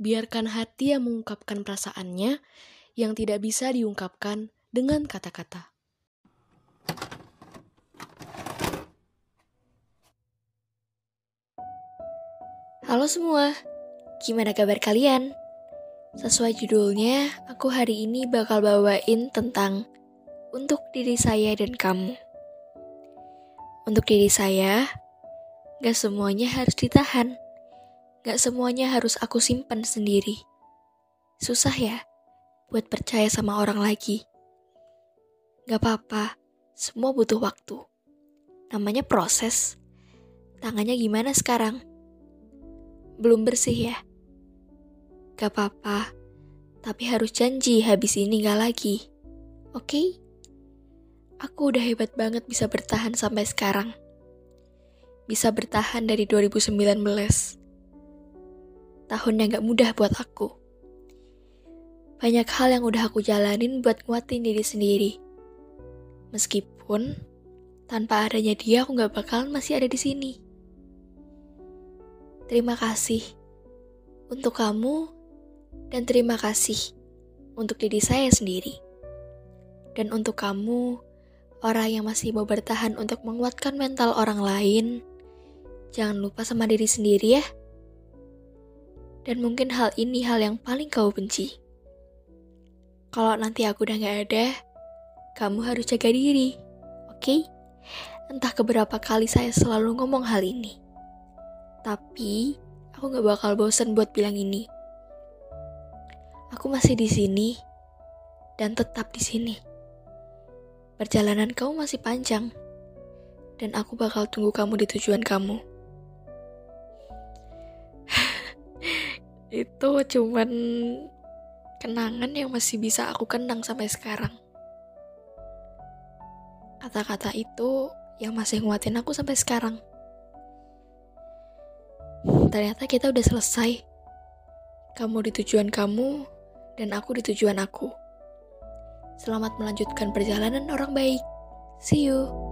biarkan hati yang mengungkapkan perasaannya yang tidak bisa diungkapkan dengan kata-kata. Halo semua, gimana kabar kalian? Sesuai judulnya, aku hari ini bakal bawain tentang untuk diri saya dan kamu. Untuk diri saya, gak semuanya harus ditahan. Gak semuanya harus aku simpan sendiri. Susah ya buat percaya sama orang lagi. Gak apa-apa, semua butuh waktu. Namanya proses. Tangannya gimana sekarang? belum bersih ya? Gak apa-apa, tapi harus janji habis ini gak lagi. Oke? Okay? Aku udah hebat banget bisa bertahan sampai sekarang. Bisa bertahan dari 2019. Tahun yang gak mudah buat aku. Banyak hal yang udah aku jalanin buat nguatin diri sendiri. Meskipun tanpa adanya dia aku gak bakalan masih ada di sini. Terima kasih untuk kamu dan terima kasih untuk diri saya sendiri. Dan untuk kamu, orang yang masih mau bertahan untuk menguatkan mental orang lain, jangan lupa sama diri sendiri ya. Dan mungkin hal ini hal yang paling kau benci. Kalau nanti aku udah gak ada, kamu harus jaga diri, oke? Okay? Entah keberapa kali saya selalu ngomong hal ini. Tapi, aku gak bakal bosan buat bilang ini. Aku masih di sini dan tetap di sini. Perjalanan kamu masih panjang, dan aku bakal tunggu kamu di tujuan kamu. Itu cuman kenangan yang masih bisa aku kenang sampai sekarang. Kata-kata itu yang masih nguatin aku sampai sekarang ternyata kita udah selesai. Kamu di tujuan kamu, dan aku di tujuan aku. Selamat melanjutkan perjalanan orang baik. See you.